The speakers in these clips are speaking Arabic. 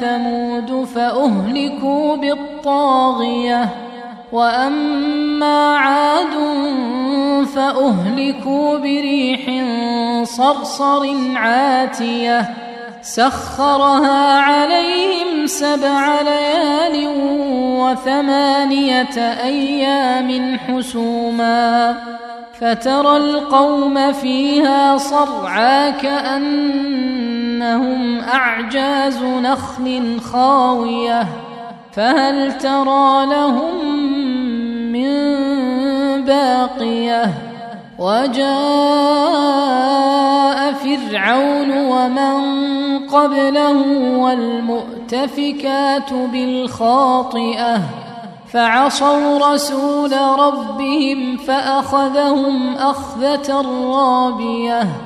ثمود فأهلكوا بالطاغية وأما عاد فأهلكوا بريح صرصر عاتية سخرها عليهم سبع ليال وثمانية أيام حسوما فترى القوم فيها صرعى كأنهم أعجاز نخل خاوية فهل ترى لهم من باقية؟ وجاء فرعون ومن قبله والمؤتفكات بالخاطئة فعصوا رسول ربهم فأخذهم أخذة رابية.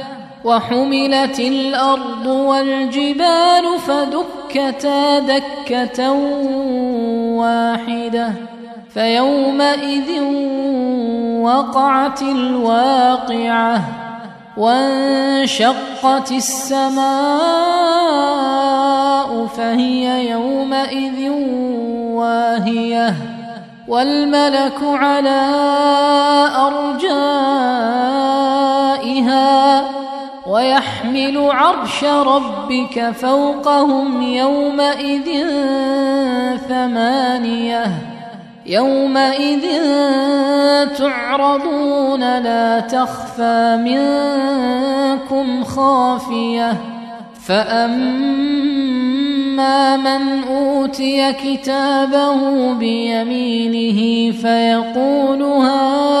وحملت الأرض والجبال فدكتا دكة واحدة فيومئذ وقعت الواقعة وانشقت السماء فهي يومئذ واهية والملك على أرجائها ويحمل عرش ربك فوقهم يومئذ ثمانية. يومئذ تعرضون لا تخفى منكم خافية. فأما من أوتي كتابه بيمينه فيقول هاؤم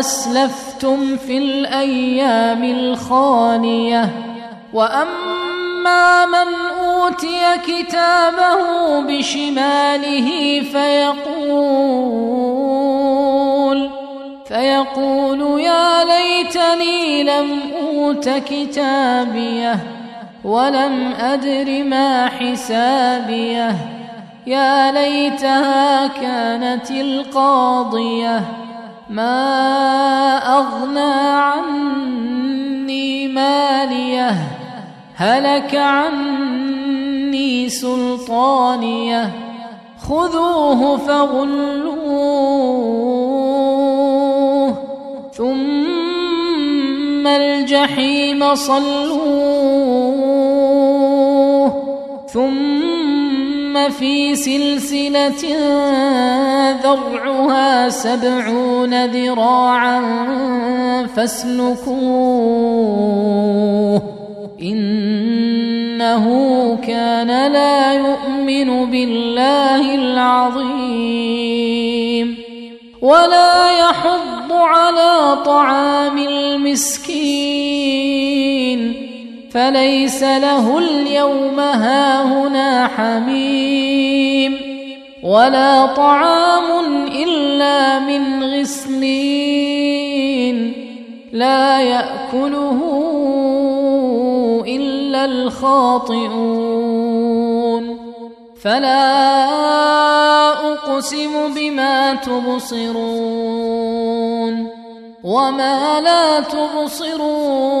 اسلفتم في الأيام الخاليه وأما من أوتي كتابه بشماله فيقول فيقول يا ليتني لم أوت كتابيه ولم أدر ما حسابيه. يا ليتها كانت القاضية. ما أغنى عني مالية هلك عني سلطانية. خذوه فغلوه ثم الجحيم صلوه ثم في سلسلة ذرعها سبعون ذراعا فاسلكوه إنه كان لا يؤمن بالله العظيم ولا يحض على طعام المسكين فليس له اليوم هاهنا حميم ولا طعام إلا من غسلين لا يأكله إلا الخاطئون فلا أقسم بما تبصرون وما لا تبصرون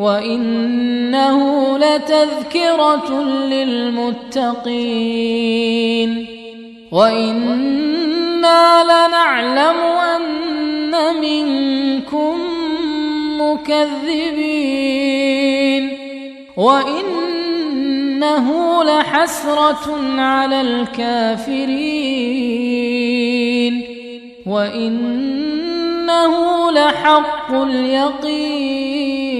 وانه لتذكره للمتقين وأنا لنعلم ان منكم مكذبين وانه لحسره على الكافرين وانه لحق اليقين